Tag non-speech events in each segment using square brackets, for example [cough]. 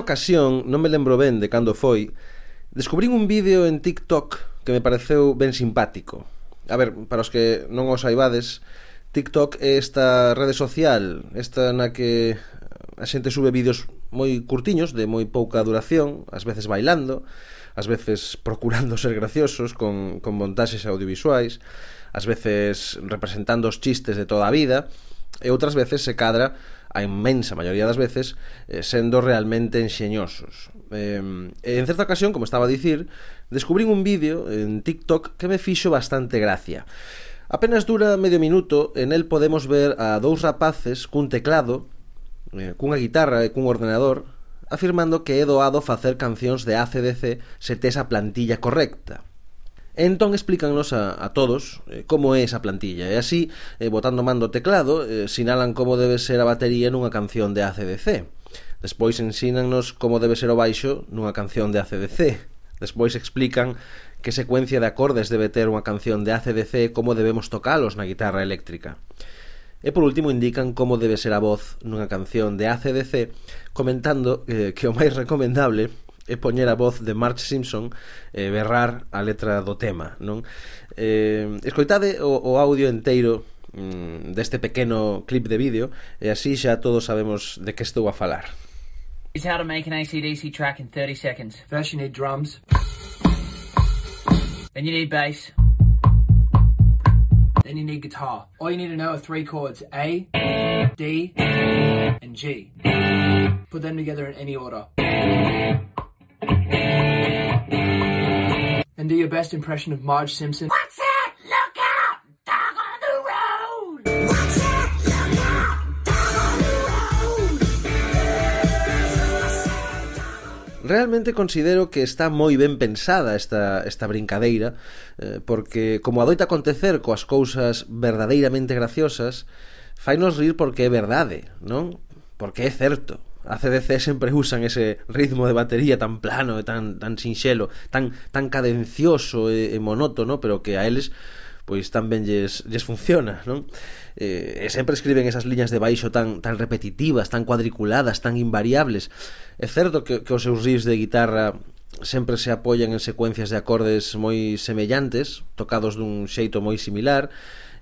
certa ocasión, non me lembro ben de cando foi, descubrín un vídeo en TikTok que me pareceu ben simpático. A ver, para os que non os saibades, TikTok é esta rede social, esta na que a xente sube vídeos moi curtiños, de moi pouca duración, ás veces bailando, ás veces [laughs] procurando ser graciosos con, con montaxes audiovisuais, ás veces representando os chistes de toda a vida, e outras veces se cadra a inmensa maioría das veces, eh, sendo realmente enxeñosos. Eh, en certa ocasión, como estaba a dicir, descubrín un vídeo en TikTok que me fixo bastante gracia. Apenas dura medio minuto, en el podemos ver a dous rapaces cun teclado, eh, cunha guitarra e cun ordenador, afirmando que é doado facer cancións de ACDC se tes a plantilla correcta. Entón explícannos a, a todos eh, como é esa plantilla e así, eh, botando mando o teclado, eh, sinalan como debe ser a batería nunha canción de ACDC. Despois ensínannos como debe ser o baixo nunha canción de ACDC. Despois explican que secuencia de acordes debe ter unha canción de ACDC e como debemos tocalos na guitarra eléctrica. E por último indican como debe ser a voz nunha canción de ACDC comentando eh, que o máis recomendable é poñer a voz de Marge Simpson e eh, berrar a letra do tema, non? Eh, escoitade o, o audio enteiro mm, deste pequeno clip de vídeo e así xa todos sabemos de que estou a falar. Is how to make an ACDC track in 30 seconds. First you need drums. Then you need bass. Then you need guitar. All you need to know are three chords A, D, and G. Put them together in any order. And do your best impression of Marge Simpson. What's that? Look out! Dog on the road! What's that? Look out! Dog on the road! Realmente considero que está moi ben pensada esta, esta brincadeira eh, Porque, como adoita acontecer coas cousas verdadeiramente graciosas Fainos rir porque é verdade, non? Porque é certo A CDC sempre usan ese ritmo de batería tan plano e tan, tan sinxelo, tan, tan cadencioso e, e monótono, pero que a eles pois tamén lles, lles funciona, non? Eh, e sempre escriben esas liñas de baixo tan, tan repetitivas, tan cuadriculadas, tan invariables. É certo que, que os seus riffs de guitarra sempre se apoian en secuencias de acordes moi semellantes, tocados dun xeito moi similar,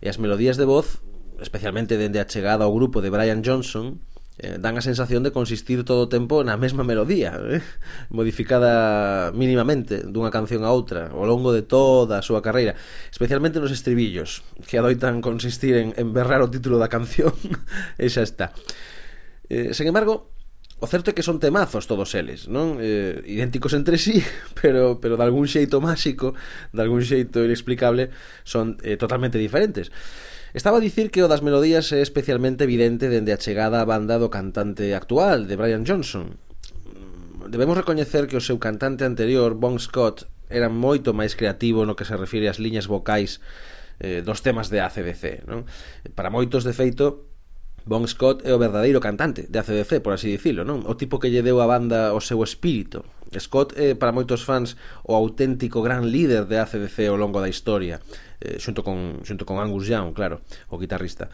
e as melodías de voz, especialmente dende a chegada ao grupo de Brian Johnson, eh, dan a sensación de consistir todo o tempo na mesma melodía, eh? [laughs] modificada mínimamente dunha canción a outra ao longo de toda a súa carreira, especialmente nos estribillos, que adoitan consistir en, en berrar o título da canción, [laughs] e xa está. Eh, sen embargo, o certo é que son temazos todos eles, non? Eh, idénticos entre sí, [laughs] pero pero de algún xeito máxico, de algún xeito inexplicable, son eh, totalmente diferentes. Estaba a dicir que o das melodías é especialmente evidente dende a chegada á banda do cantante actual, de Brian Johnson. Debemos recoñecer que o seu cantante anterior, Bon Scott, era moito máis creativo no que se refire ás liñas vocais eh, dos temas de ACDC. Non? Para moitos, de feito, Bon Scott é o verdadeiro cantante de ACDC, por así dicilo, non? O tipo que lle deu a banda o seu espírito, Scott é para moitos fans o auténtico gran líder de ACDC ao longo da historia eh, xunto, con, xunto con Angus Young, claro, o guitarrista.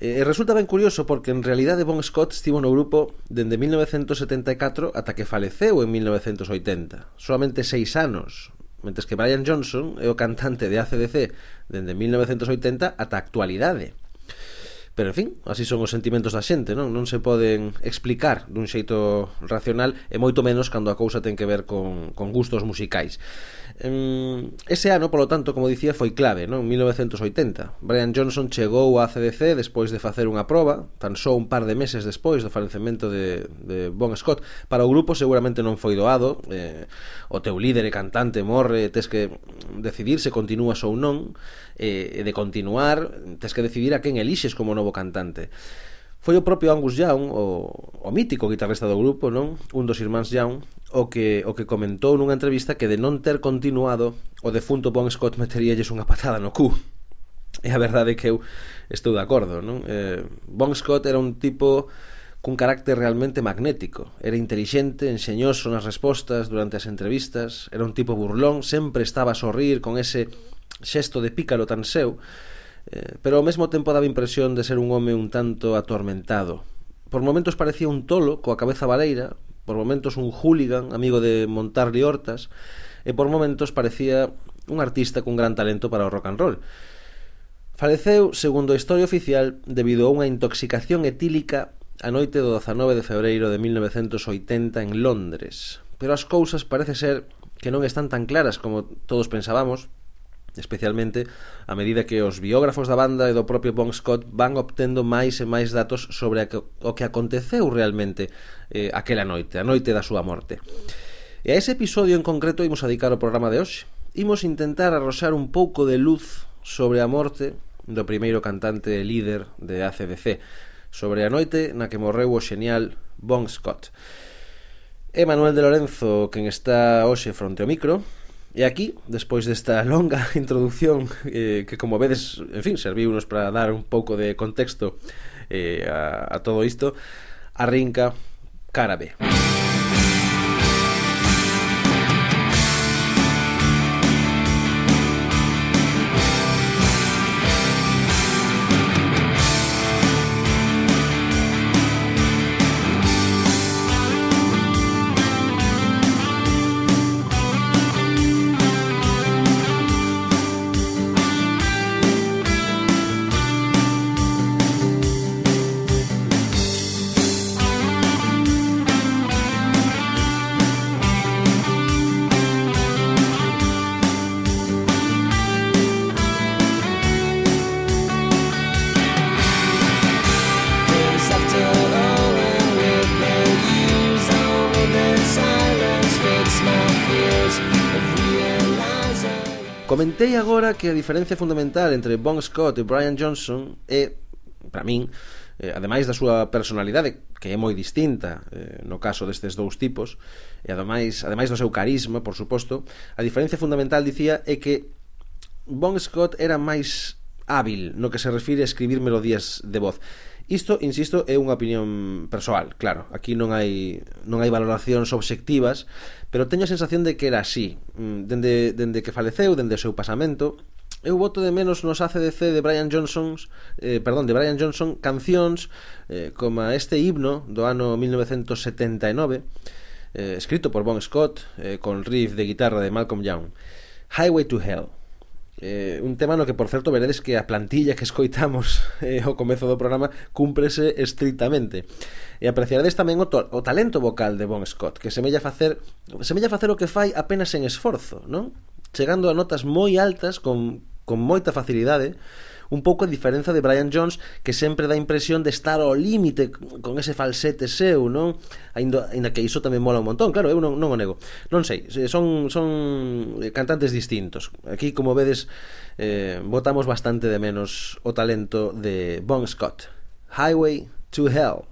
Eh, Resulta ben curioso porque en realidade Bon Scott estivo no grupo dende 1974 ata que faleceu en 1980 Solamente seis anos, mentes que Brian Johnson é o cantante de ACDC dende 1980 ata a actualidade. Pero, en fin, así son os sentimentos da xente, non? Non se poden explicar dun xeito racional e moito menos cando a cousa ten que ver con, con gustos musicais. Ese ano, polo tanto, como dicía, foi clave, non? 1980. Brian Johnson chegou á CDC despois de facer unha proba, tan só un par de meses despois do falecemento de, de Bon Scott. Para o grupo seguramente non foi doado, eh, o teu líder e cantante morre, tes que decidir se continúas ou non, eh, e de continuar, tes que decidir a quen elixes como novo novo cantante. Foi o propio Angus Young, o, o mítico guitarrista do grupo, non? Un dos irmáns Young, o que, o que comentou nunha entrevista que de non ter continuado, o defunto Bon Scott meteríalles unha patada no cu. E a verdade é que eu estou de acordo, non? Eh, bon Scott era un tipo cun carácter realmente magnético. Era intelixente, enxeñoso nas respostas durante as entrevistas, era un tipo burlón, sempre estaba a sorrir con ese xesto de pícaro tan seu, eh, pero ao mesmo tempo daba impresión de ser un home un tanto atormentado. Por momentos parecía un tolo, coa cabeza baleira, por momentos un hooligan, amigo de montar Hortas, e por momentos parecía un artista cun gran talento para o rock and roll. Faleceu, segundo a historia oficial, debido a unha intoxicación etílica a noite do 19 de febreiro de 1980 en Londres. Pero as cousas parece ser que non están tan claras como todos pensábamos, especialmente a medida que os biógrafos da banda e do propio Bon Scott van obtendo máis e máis datos sobre o que aconteceu realmente eh, aquela noite, a noite da súa morte. E a ese episodio en concreto imos dedicar o programa de hoxe. Imos intentar arroxar un pouco de luz sobre a morte do primeiro cantante e líder de ACDC, sobre a noite na que morreu o xenial Bon Scott. É Manuel de Lorenzo, quen está hoxe fronte ao micro, E aquí, despois desta [laughs] longa introdución eh, que como vedes, en fin, serviunos para dar un pouco de contexto eh, a, a todo isto, arrinca Cara B. agora que a diferencia fundamental entre Bon Scott e Brian Johnson é, para min, eh, ademais da súa personalidade que é moi distinta eh, no caso destes dous tipos e ademais, ademais do seu carisma, por suposto a diferencia fundamental, dicía, é que Bon Scott era máis hábil no que se refire a escribir melodías de voz. Isto, insisto, é unha opinión persoal, claro. Aquí non hai non hai valoracións obxectivas, pero teño a sensación de que era así. Mm, dende, dende que faleceu, dende o seu pasamento, eu voto de menos nos ACDC de Brian Johnson, eh, perdón, de Brian Johnson cancións eh, como este himno do ano 1979, eh, escrito por Bon Scott, eh, con riff de guitarra de Malcolm Young, Highway to Hell. Eh, un tema no que, por certo, veredes que a plantilla que escoitamos [laughs] eh, ao comezo do programa cúmprese estritamente. E apreciarades tamén o, to o talento vocal de Bon Scott, que semella facer, semella facer o que fai apenas en esforzo, non? Chegando a notas moi altas con, con moita facilidade, un pouco a diferenza de Brian Jones que sempre dá a impresión de estar ao límite con ese falsete seu, non? Ainda, ainda que iso tamén mola un montón, claro, eu non, non o nego. Non sei, son, son eh, cantantes distintos. Aquí, como vedes, eh, votamos bastante de menos o talento de Bon Scott. Highway to Hell.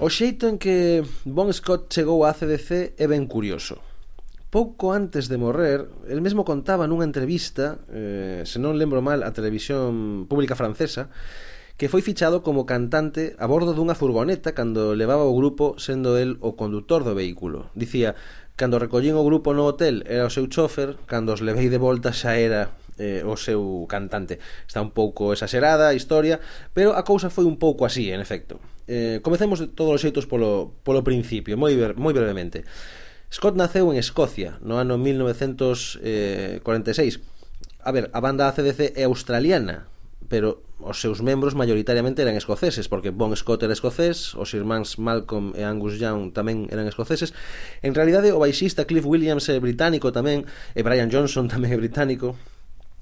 O xeito en que Bon Scott chegou á CDC é ben curioso. Pouco antes de morrer, el mesmo contaba nunha entrevista, eh, se non lembro mal, a televisión pública francesa, que foi fichado como cantante a bordo dunha furgoneta cando levaba o grupo sendo el o conductor do vehículo. Dicía, cando recollín o grupo no hotel era o seu chofer, cando os levei de volta xa era eh, o seu cantante. Está un pouco exagerada a historia, pero a cousa foi un pouco así, en efecto. Eh, comecemos de todos os xeitos polo, polo principio, moi, moi brevemente. Scott naceu en Escocia no ano 1946. Eh, a ver, a banda ACDC é australiana, pero os seus membros maioritariamente eran escoceses, porque Bon Scott era escocés, os irmáns Malcolm e Angus Young tamén eran escoceses. En realidade, o baixista Cliff Williams é británico tamén, e Brian Johnson [laughs] tamén é británico,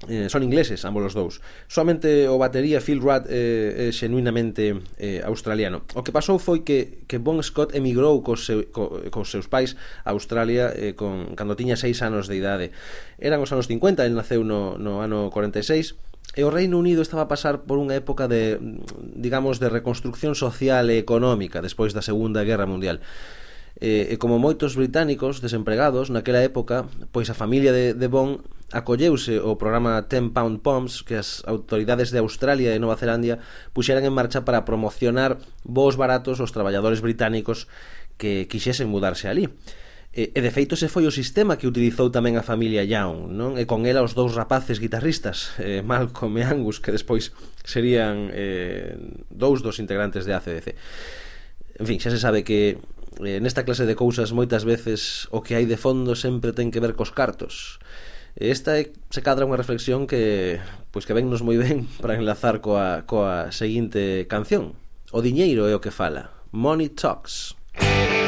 Eh, son ingleses ambos os dous. Soamente o batería Phil Rudd eh, é xenuinamente eh, australiano. O que pasou foi que, que Bon Scott emigrou cos, seu, co, cos seus pais a Australia eh, con, cando tiña 6 anos de idade. Eran os anos 50, el naceu no, no ano 46 E o Reino Unido estaba a pasar por unha época de, digamos, de reconstrucción social e económica despois da Segunda Guerra Mundial. Eh, e como moitos británicos desempregados naquela época, pois a familia de, de Bond acolleuse o programa Ten Pound Poms que as autoridades de Australia e Nova Zelandia puxeran en marcha para promocionar voos baratos aos traballadores británicos que quixesen mudarse ali. E, e de feito ese foi o sistema que utilizou tamén a familia Young, non? E con ela os dous rapaces guitarristas, [laughs] eh, Malcolm e Angus, que despois serían eh, dous dos integrantes de ACDC. En fin, xa se sabe que eh, nesta clase de cousas moitas veces o que hai de fondo sempre ten que ver cos cartos. Esta é, se cadra unha reflexión que pois que vennos moi ben [laughs] para enlazar coa, coa seguinte canción. O diñeiro é o que fala. Money Talks. Money Talks.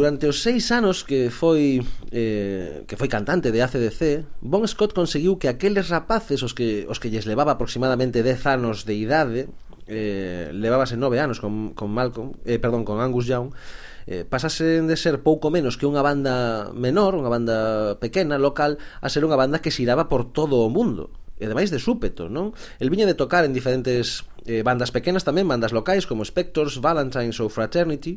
Durante os seis anos que foi eh, que foi cantante de ACDC, Bon Scott conseguiu que aqueles rapaces os que, os que lles levaba aproximadamente 10 anos de idade, eh, levábase nove anos con, con Malcolm, eh, perdón, con Angus Young, eh, pasasen de ser pouco menos que unha banda menor, unha banda pequena, local, a ser unha banda que xiraba por todo o mundo e ademais de súpeto, non? El viña de tocar en diferentes eh, bandas pequenas tamén, bandas locais como Spectors, Valentines ou Fraternity,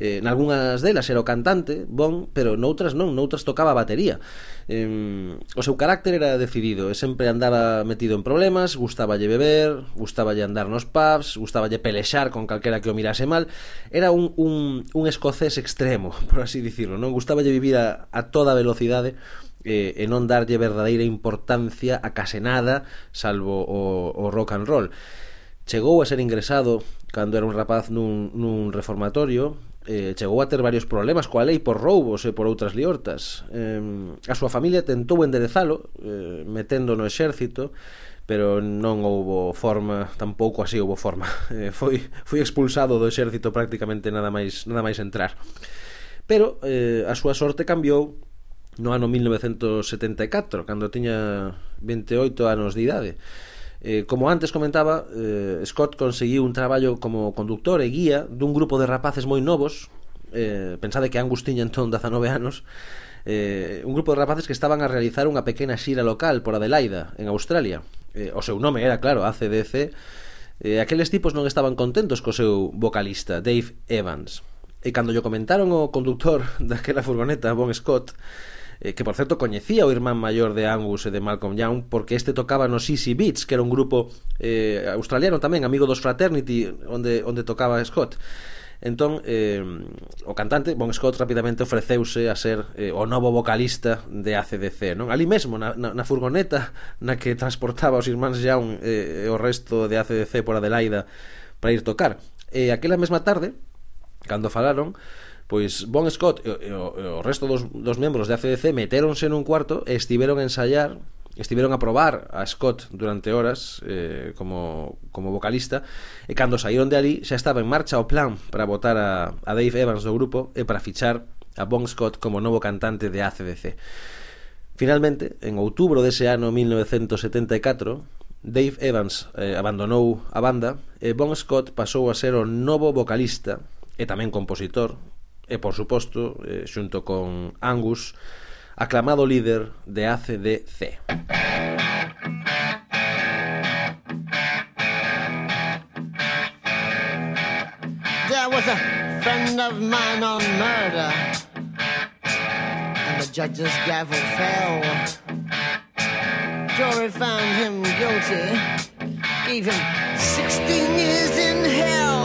eh, nalgúnas delas era o cantante, bon, pero noutras non, noutras tocaba a batería. Eh, o seu carácter era decidido, e sempre andaba metido en problemas, gustáballe beber, gustáballe andar nos pubs, gustáballe pelexar con calquera que o mirase mal. Era un, un, un escocés extremo, [laughs] por así dicirlo, non gustáballe vivir a, a toda velocidade eh, e non darlle verdadeira importancia a case nada salvo o, o rock and roll chegou a ser ingresado cando era un rapaz nun, nun reformatorio eh, chegou a ter varios problemas coa lei por roubos e por outras liortas. Eh, a súa familia tentou enderezalo, eh, metendo no exército, pero non houbo forma, tampouco así houbo forma. [laughs] Eh, foi, foi expulsado do exército prácticamente nada máis, nada máis entrar. Pero eh, a súa sorte cambiou no ano 1974, cando tiña 28 anos de idade Eh, como antes comentaba, eh, Scott conseguiu un traballo como conductor e guía dun grupo de rapaces moi novos eh, pensade que Angus tiña entón 19 anos eh, un grupo de rapaces que estaban a realizar unha pequena xira local por Adelaida, en Australia. Eh, o seu nome era, claro, ACDC eh, aqueles tipos non estaban contentos co seu vocalista, Dave Evans. E cando lle comentaron o conductor [laughs] daquela furgoneta, Bon Scott eh, que por certo coñecía o irmán maior de Angus e de Malcolm Young porque este tocaba nos Easy Beats, que era un grupo eh, australiano tamén, amigo dos Fraternity, onde, onde tocaba Scott. Entón, eh, o cantante, Bon Scott, rapidamente ofreceuse a ser eh, o novo vocalista de ACDC. Non? Ali mesmo, na, na, na furgoneta na que transportaba os irmáns Young eh, o resto de ACDC por Adelaida para ir tocar. E aquela mesma tarde, cando falaron, Pois Bon Scott e, e, e o resto dos, dos membros de ACDC metéronse nun cuarto e estiveron a ensayar estiveron a probar a Scott durante horas eh, como, como vocalista e cando saíron de ali xa estaba en marcha o plan para votar a, a Dave Evans do grupo e para fichar a Bon Scott como novo cantante de ACDC. Finalmente, en outubro dese ano 1974, Dave Evans eh, abandonou a banda e Bon Scott pasou a ser o novo vocalista e tamén compositor e, por suposto, eh, xunto con Angus, aclamado líder de ACDC. There was a friend of mine on murder, and the judge's gavel fell. Jury found him guilty, gave him 16 years in hell.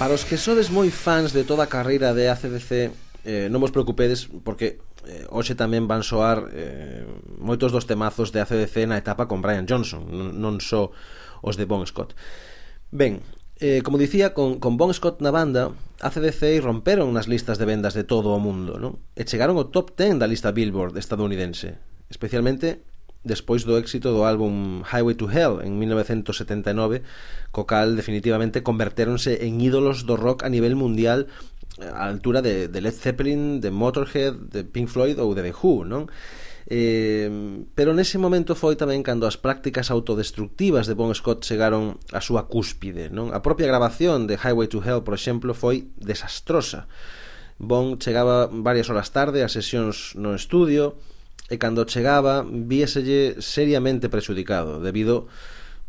Para os que sodes moi fans de toda a carreira de ACDC, eh, non vos preocupedes porque eh, hoxe tamén van soar eh, moitos dos temazos de ACDC na etapa con Brian Johnson, non só os de Bon Scott. Ben, eh, como dicía, con, con Bon Scott na banda, ACDC romperon nas listas de vendas de todo o mundo, non? E chegaron ao top 10 da lista Billboard estadounidense, especialmente despois do éxito do álbum Highway to Hell en 1979, co cal definitivamente convertéronse en ídolos do rock a nivel mundial eh, a altura de, de Led Zeppelin, de Motorhead, de Pink Floyd ou de The Who, non? Eh, pero nese momento foi tamén cando as prácticas autodestructivas de Bon Scott chegaron á súa cúspide, non? A propia grabación de Highway to Hell, por exemplo, foi desastrosa. Bon chegaba varias horas tarde ás sesións no estudio, e cando chegaba vieselle seriamente prexudicado debido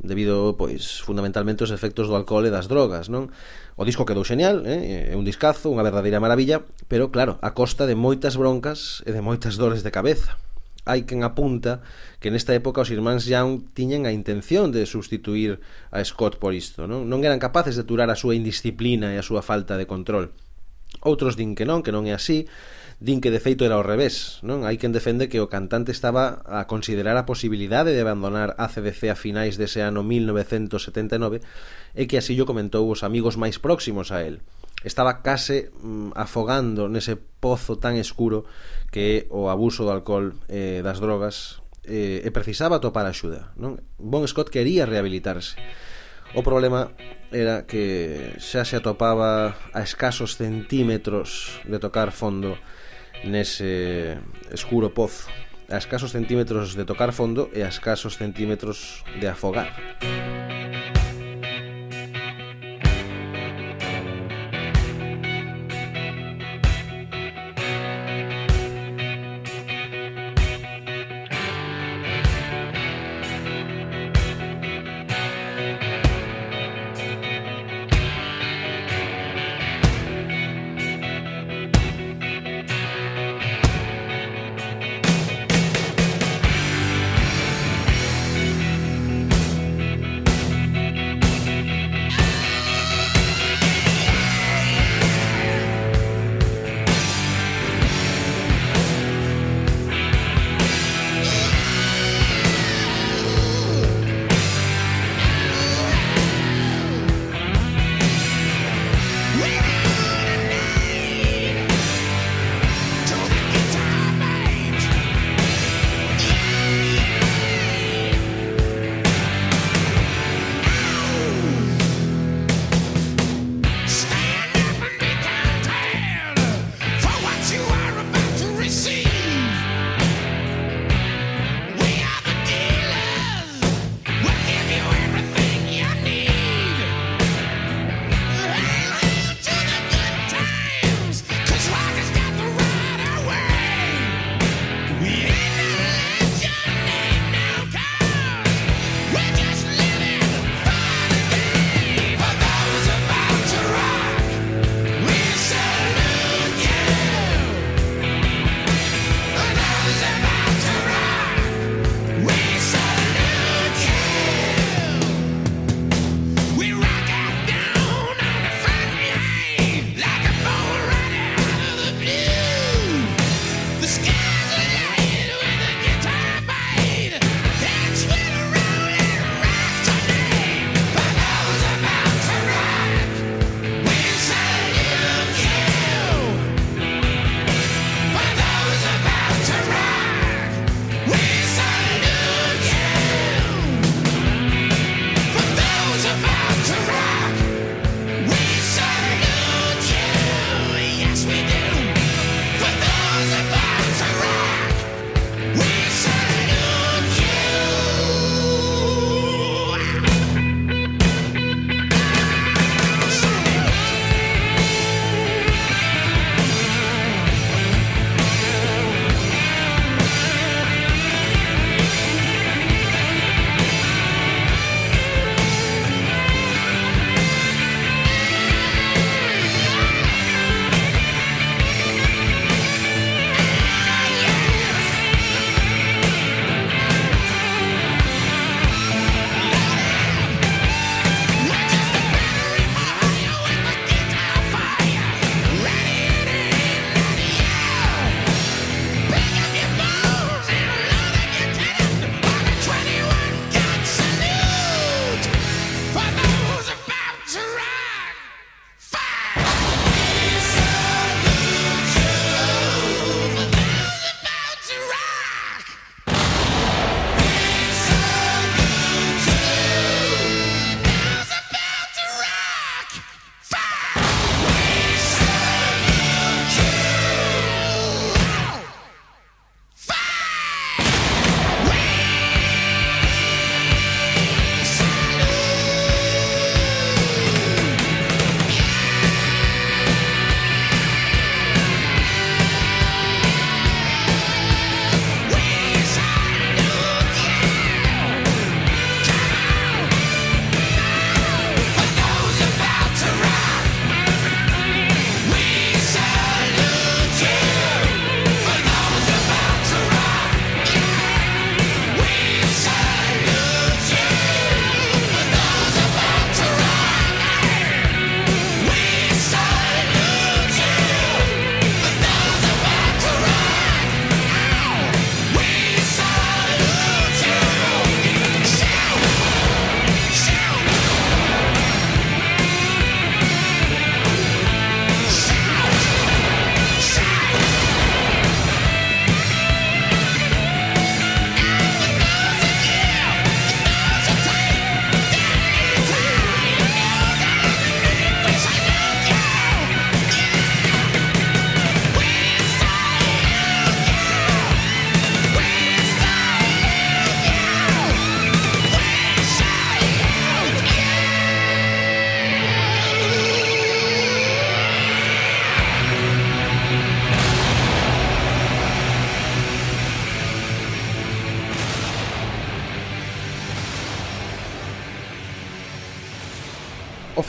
debido pois fundamentalmente aos efectos do alcohol e das drogas, non? O disco quedou genial, eh? é un discazo, unha verdadeira maravilla, pero claro, a costa de moitas broncas e de moitas dores de cabeza. Hai quen apunta que nesta época os irmáns Young tiñen a intención de substituir a Scott por isto, non? Non eran capaces de turar a súa indisciplina e a súa falta de control. Outros din que non, que non é así, Din que de feito era ao revés, non? Hai quen defende que o cantante estaba a considerar a posibilidade de abandonar ACDC a finais dese ano 1979 e que así yo comentou os amigos máis próximos a él estaba case mm, afogando nese pozo tan escuro que é o abuso do alcohol e eh, das drogas eh, e precisaba topar axuda non? Bon Scott quería rehabilitarse o problema era que xa se atopaba a escasos centímetros de tocar fondo nese escuro pozo a escasos centímetros de tocar fondo e a escasos centímetros de afogar.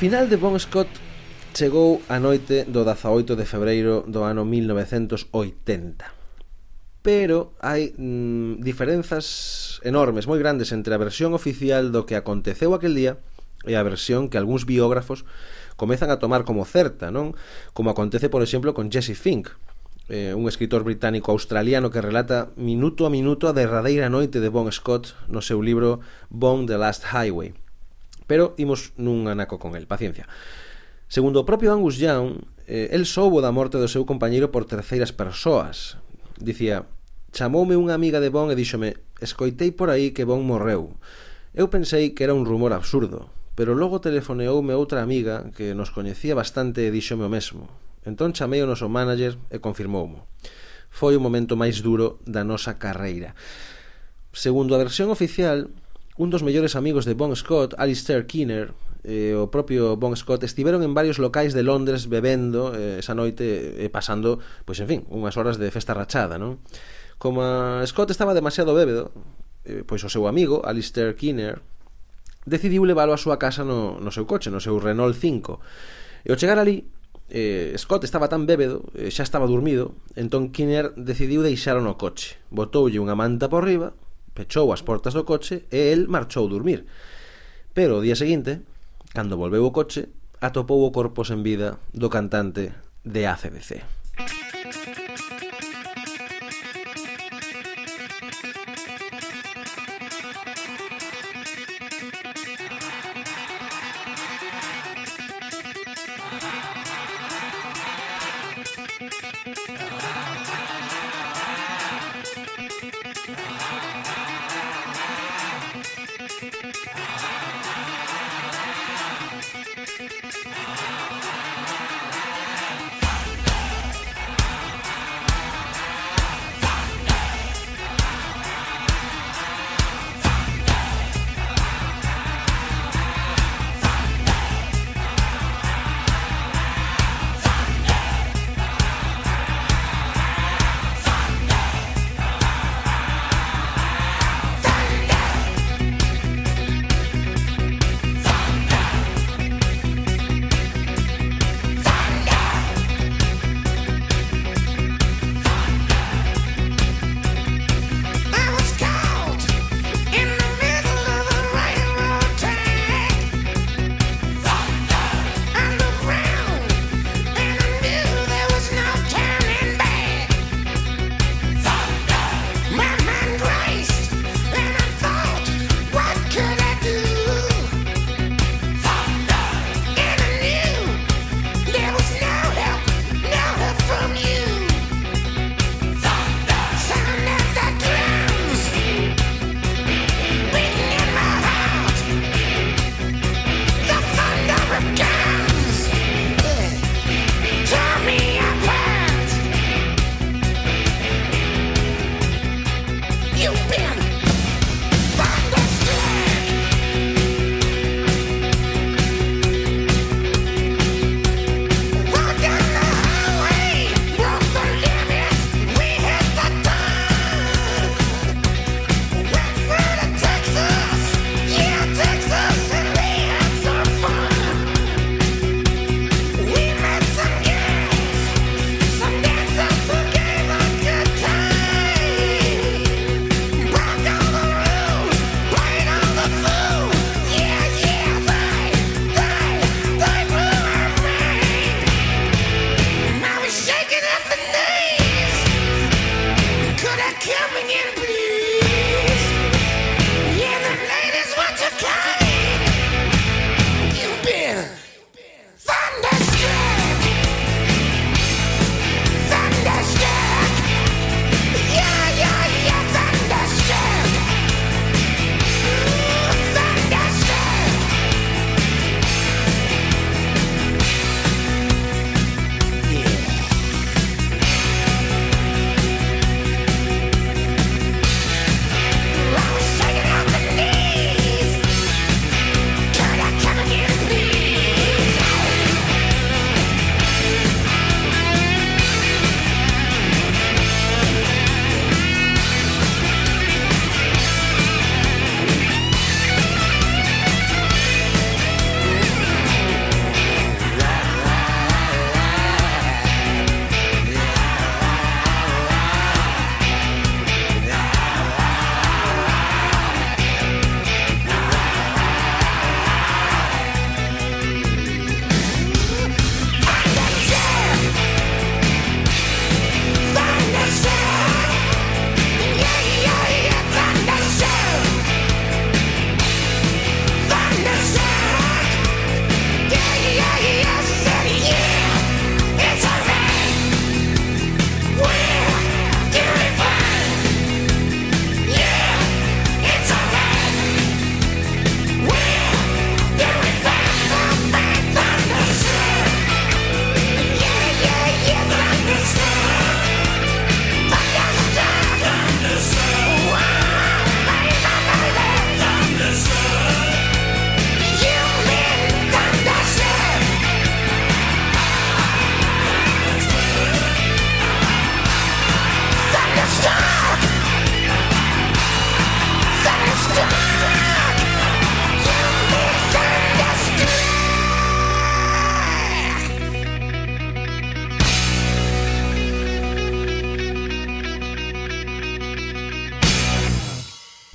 final de Bon Scott chegou a noite do 18 de febreiro do ano 1980 pero hai mm, diferenzas enormes, moi grandes entre a versión oficial do que aconteceu aquel día e a versión que algúns biógrafos comezan a tomar como certa, non? Como acontece, por exemplo, con Jesse Fink, eh, un escritor británico australiano que relata minuto a minuto a derradeira noite de Bon Scott no seu libro Bon the Last Highway. Pero imos nun anaco con el, paciencia. Segundo o propio Angus Young, eh, el soubo da morte do seu compañeiro por terceiras persoas. Dicía, chamoume unha amiga de Bon e díxome escoitei por aí que Bon morreu. Eu pensei que era un rumor absurdo, pero logo telefoneoume outra amiga que nos coñecía bastante e díxome o mesmo. Entón chamei o noso manager e confirmoumo. Foi o momento máis duro da nosa carreira. Segundo a versión oficial, un dos mellores amigos de Bon Scott, Alistair Keener, e eh, o propio Bon Scott estiveron en varios locais de Londres bebendo eh, esa noite e pasando, pois en fin, unhas horas de festa rachada, non? Como Scott estaba demasiado bébedo, eh, pois o seu amigo, Alistair Keener, decidiu leválo á súa casa no, no seu coche, no seu Renault 5. E ao chegar ali, eh, Scott estaba tan bébedo, eh, xa estaba dormido, entón Keener decidiu deixar no coche. Botoulle unha manta por riba, pechou as portas do coche e el marchou dormir. Pero o día seguinte, cando volveu o coche, atopou o corpo sen vida do cantante de ACDC.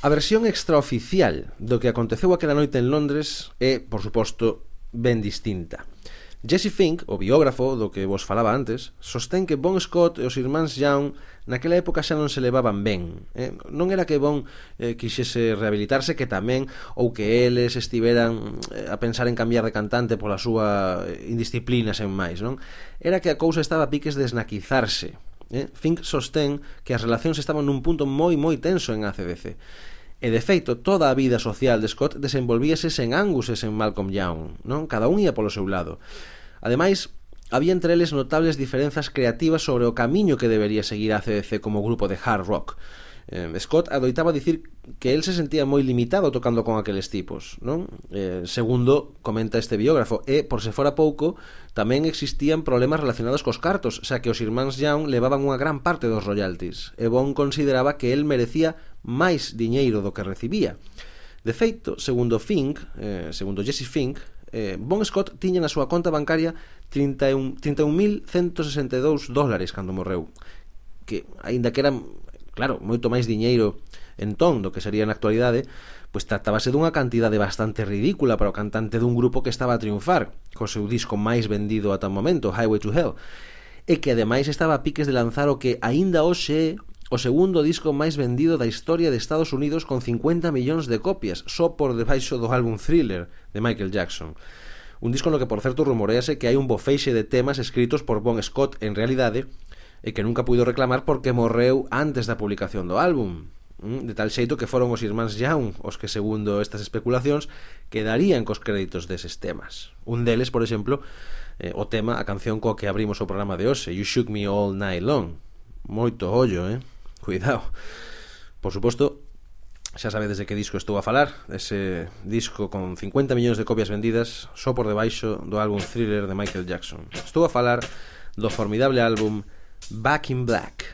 A versión extraoficial do que aconteceu aquela noite en Londres é, por suposto, ben distinta. Jesse Fink, o biógrafo do que vos falaba antes, sostén que Bon Scott e os irmáns Young naquela época xa non se levaban ben. Eh? Non era que Bon eh, quixese rehabilitarse que tamén ou que eles estiveran eh, a pensar en cambiar de cantante pola súa eh, indisciplina sen máis, non? Era que a cousa estaba a piques de esnaquizarse. Eh? Fink sostén que as relacións estaban nun punto moi moi tenso en ACDC E de feito, toda a vida social de Scott desenvolvíase sen Angus e sen Malcolm Young, non? Cada un ía polo seu lado. Ademais, había entre eles notables diferenzas creativas sobre o camiño que debería seguir a CDC como grupo de hard rock. Eh, Scott adoitaba dicir que el se sentía moi limitado tocando con aqueles tipos, non? Eh, segundo, comenta este biógrafo, e, por se fora pouco, tamén existían problemas relacionados cos cartos, xa que os irmáns Young levaban unha gran parte dos royalties, e Bon consideraba que el merecía máis diñeiro do que recibía. De feito, segundo Fink, eh, segundo Jesse Fink, eh, Bon Scott tiña na súa conta bancaria 31.162 31, dólares cando morreu que aínda que era claro, moito máis diñeiro entón do que sería na actualidade, pois tratábase dunha cantidade bastante ridícula para o cantante dun grupo que estaba a triunfar, co seu disco máis vendido ata o momento, Highway to Hell, e que ademais estaba a piques de lanzar o que aínda hoxe o segundo disco máis vendido da historia de Estados Unidos con 50 millóns de copias, só por debaixo do álbum Thriller de Michael Jackson. Un disco no que, por certo, rumorease que hai un bofeixe de temas escritos por Bon Scott en realidade e que nunca puido reclamar porque morreu antes da publicación do álbum. Mm, de tal xeito que foron os irmáns Young os que, segundo estas especulacións, quedarían cos créditos deses temas. Un deles, por exemplo, eh, o tema, a canción coa que abrimos o programa de hoxe, You Shook Me All Night Long. Moito ollo, eh? Cuidado. Por suposto, xa sabedes de que disco estou a falar, ese disco con 50 millóns de copias vendidas só por debaixo do álbum Thriller de Michael Jackson. Estou a falar do formidable álbum Back in Black,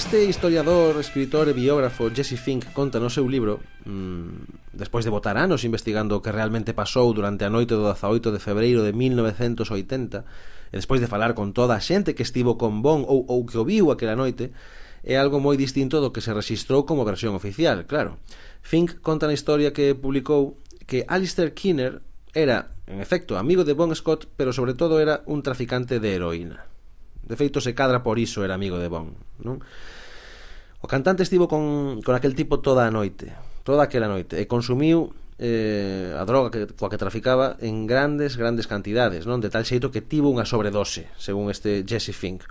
Este historiador, escritor e biógrafo Jesse Fink conta no seu libro mmm, Despois de botar anos investigando o que realmente pasou durante a noite do 18 de febreiro de 1980 e despois de falar con toda a xente que estivo con Bon ou, ou que o viu aquela noite é algo moi distinto do que se registrou como versión oficial, claro. Fink conta na historia que publicou que Alistair Kinner era, en efecto, amigo de Bon Scott, pero sobre todo era un traficante de heroína. De feito, se cadra por iso era amigo de Bon, non? O cantante estivo con, con aquel tipo toda a noite, toda aquela noite, e consumiu eh, a droga que, coa que traficaba en grandes, grandes cantidades, non? De tal xeito que tivo unha sobredose, según este Jesse Fink.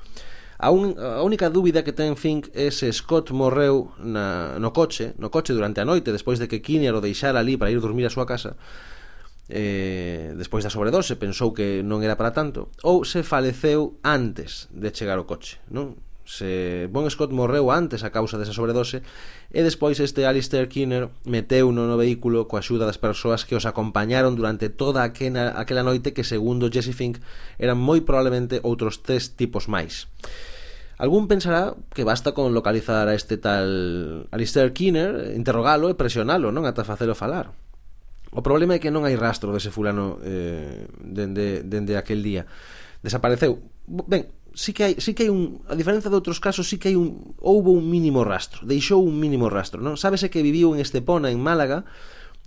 A, un, a única dúbida que ten Fink é se Scott morreu na, no coche, no coche durante a noite, despois de que Kinner o deixara ali para ir dormir á súa casa, eh, despois da sobredose pensou que non era para tanto ou se faleceu antes de chegar ao coche non? se Bon Scott morreu antes a causa desa sobredose e despois este Alistair Kinner meteu no no vehículo coa axuda das persoas que os acompañaron durante toda aquena, aquela noite que segundo Jesse Fink eran moi probablemente outros tres tipos máis. Algún pensará que basta con localizar a este tal Alistair Kinner, interrogalo e presionalo, non? Ata facelo falar. O problema é que non hai rastro dese fulano eh, dende, dende aquel día. Desapareceu. Ben, sí que hai, sí que hai un, a diferencia de outros casos, sí que hai un, houbo un mínimo rastro, deixou un mínimo rastro, non? Sábese que viviu en Estepona, en Málaga,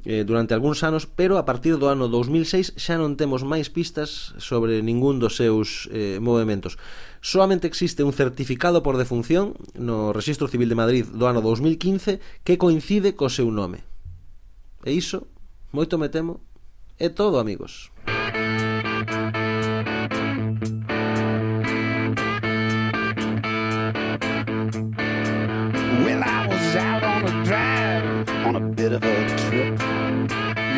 eh, durante algúns anos, pero a partir do ano 2006 xa non temos máis pistas sobre ningún dos seus eh, movimentos. Soamente existe un certificado por defunción no Registro Civil de Madrid do ano 2015 que coincide co seu nome. E iso moito me temo, é todo, amigos. Well, I was out on a drive, on a bit of a trip,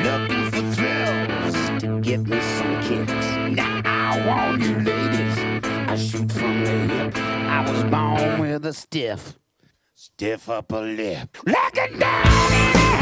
looking for thrills to get me some kicks. Now, I want you ladies, I shoot from the hip. I was born with a stiff, stiff upper lip. Look it down!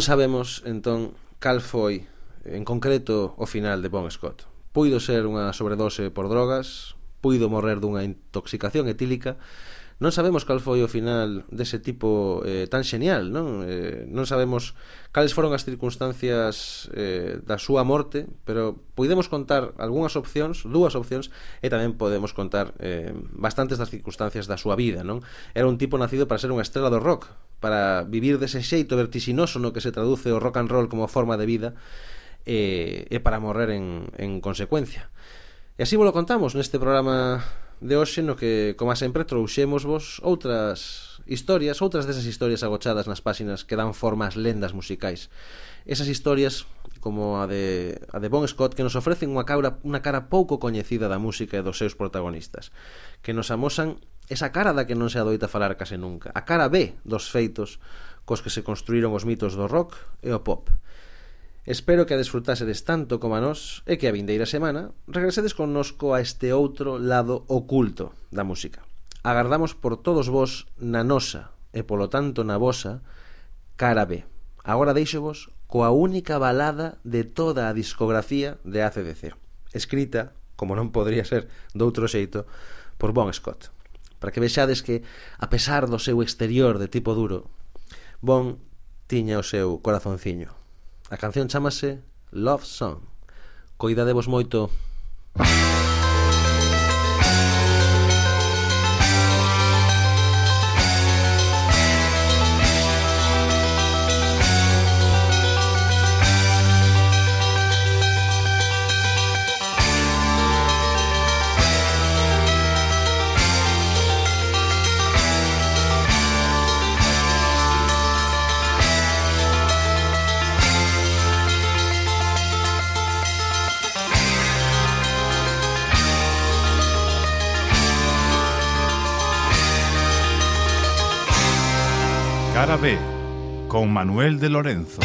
Non sabemos, entón, cal foi en concreto o final de Bon Scott. Puido ser unha sobredose por drogas, puido morrer dunha intoxicación etílica, non sabemos cal foi o final dese tipo eh, tan xenial, non? Eh, non sabemos cales foron as circunstancias eh, da súa morte, pero podemos contar algunhas opcións, dúas opcións, e tamén podemos contar eh, bastantes das circunstancias da súa vida, non? Era un tipo nacido para ser unha estrela do rock, para vivir dese xeito vertixinoso no que se traduce o rock and roll como forma de vida, e, e para morrer en, en consecuencia. E así vos lo contamos neste programa de hoxe no que, como sempre, trouxemos vos outras historias, outras desas historias agochadas nas páxinas que dan forma ás lendas musicais. Esas historias, como a de, a de Bon Scott, que nos ofrecen unha cara, unha cara pouco coñecida da música e dos seus protagonistas, que nos amosan esa cara da que non se adoita falar case nunca, a cara B dos feitos cos que se construíron os mitos do rock e o pop. Espero que a desfrutasedes tanto como a nós e que a vindeira semana regresedes connosco a este outro lado oculto da música. Agardamos por todos vos na nosa e polo tanto na vosa cara B. Agora deixovos coa única balada de toda a discografía de ACDC, escrita, como non podría ser doutro xeito, por Bon Scott. Para que vexades que, a pesar do seu exterior de tipo duro, Bon tiña o seu corazonciño. A canción chamase Love Song. Coidadevos moito. Manuel de Lorenzo.